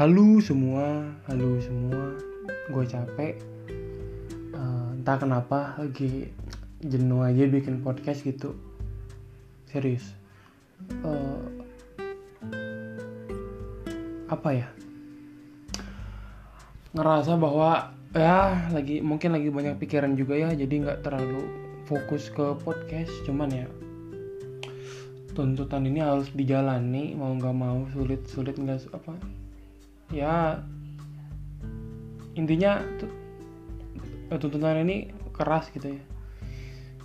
Halo semua, halo semua. Gue capek. Eh, entah kenapa lagi jenuh aja bikin podcast gitu. Serius. Eh, apa ya? Ngerasa bahwa ya lagi mungkin lagi banyak pikiran juga ya, jadi nggak terlalu fokus ke podcast. Cuman ya tuntutan ini harus dijalani mau nggak mau sulit sulit nggak apa ya intinya tu- tuntutan ini keras gitu ya.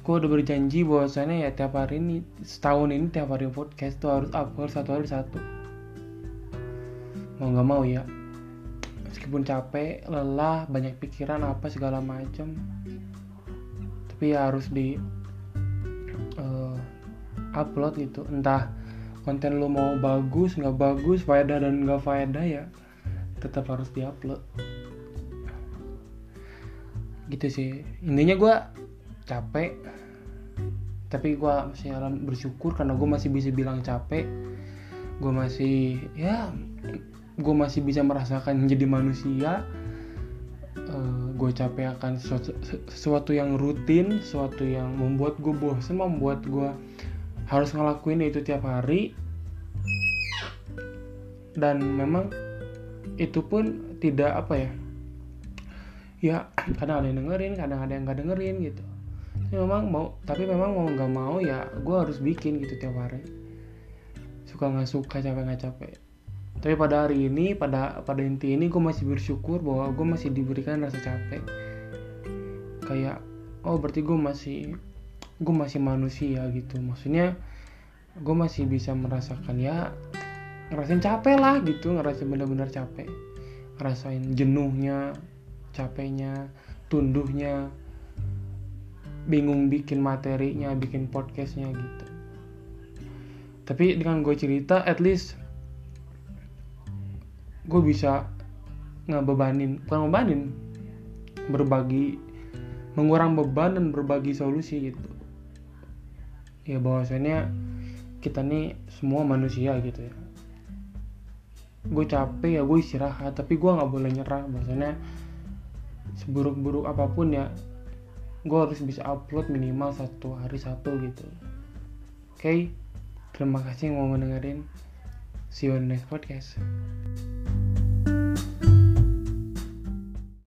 Gue udah berjanji bahwasannya ya tiap hari ini setahun ini tiap hari podcast tuh harus upload satu hari satu. Mau nggak mau ya. Meskipun capek lelah banyak pikiran apa segala macam tapi ya harus di eh, upload gitu. Entah konten lu mau bagus nggak bagus faedah dan nggak faedah ya tetap harus diupload. Gitu sih. Intinya gue capek. Tapi gue masih bersyukur karena gue masih bisa bilang capek. Gue masih ya gue masih bisa merasakan jadi manusia. Gue capek akan sesuatu, sesuatu yang rutin sesuatu yang membuat gue bosan membuat gue harus ngelakuin itu tiap hari. Dan memang itu pun tidak apa ya ya kadang ada yang dengerin kadang ada yang nggak dengerin gitu. Tapi memang mau tapi memang mau nggak mau ya gue harus bikin gitu tiap hari. Suka nggak suka capek nggak capek. Tapi pada hari ini pada pada inti ini gue masih bersyukur bahwa gue masih diberikan rasa capek. Kayak oh berarti gue masih gue masih manusia gitu. Maksudnya gue masih bisa merasakan ya ngerasain capek lah gitu ngerasain bener-bener capek. Ngerasain jenuhnya capeknya tunduhnya bingung bikin materinya bikin podcastnya gitu. Tapi dengan gue cerita at least gue bisa ngebebanin bukan ngebebanin berbagi mengurang beban dan berbagi solusi gitu. Ya bahwasannya kita nih semua manusia gitu ya gue capek ya gue istirahat tapi gue nggak boleh nyerah bahwasannya seburuk-buruk apa pun ya gue harus bisa upload minimal satu hari satu gitu. Oke terima kasih yang mau mendengarin. See you on the next podcast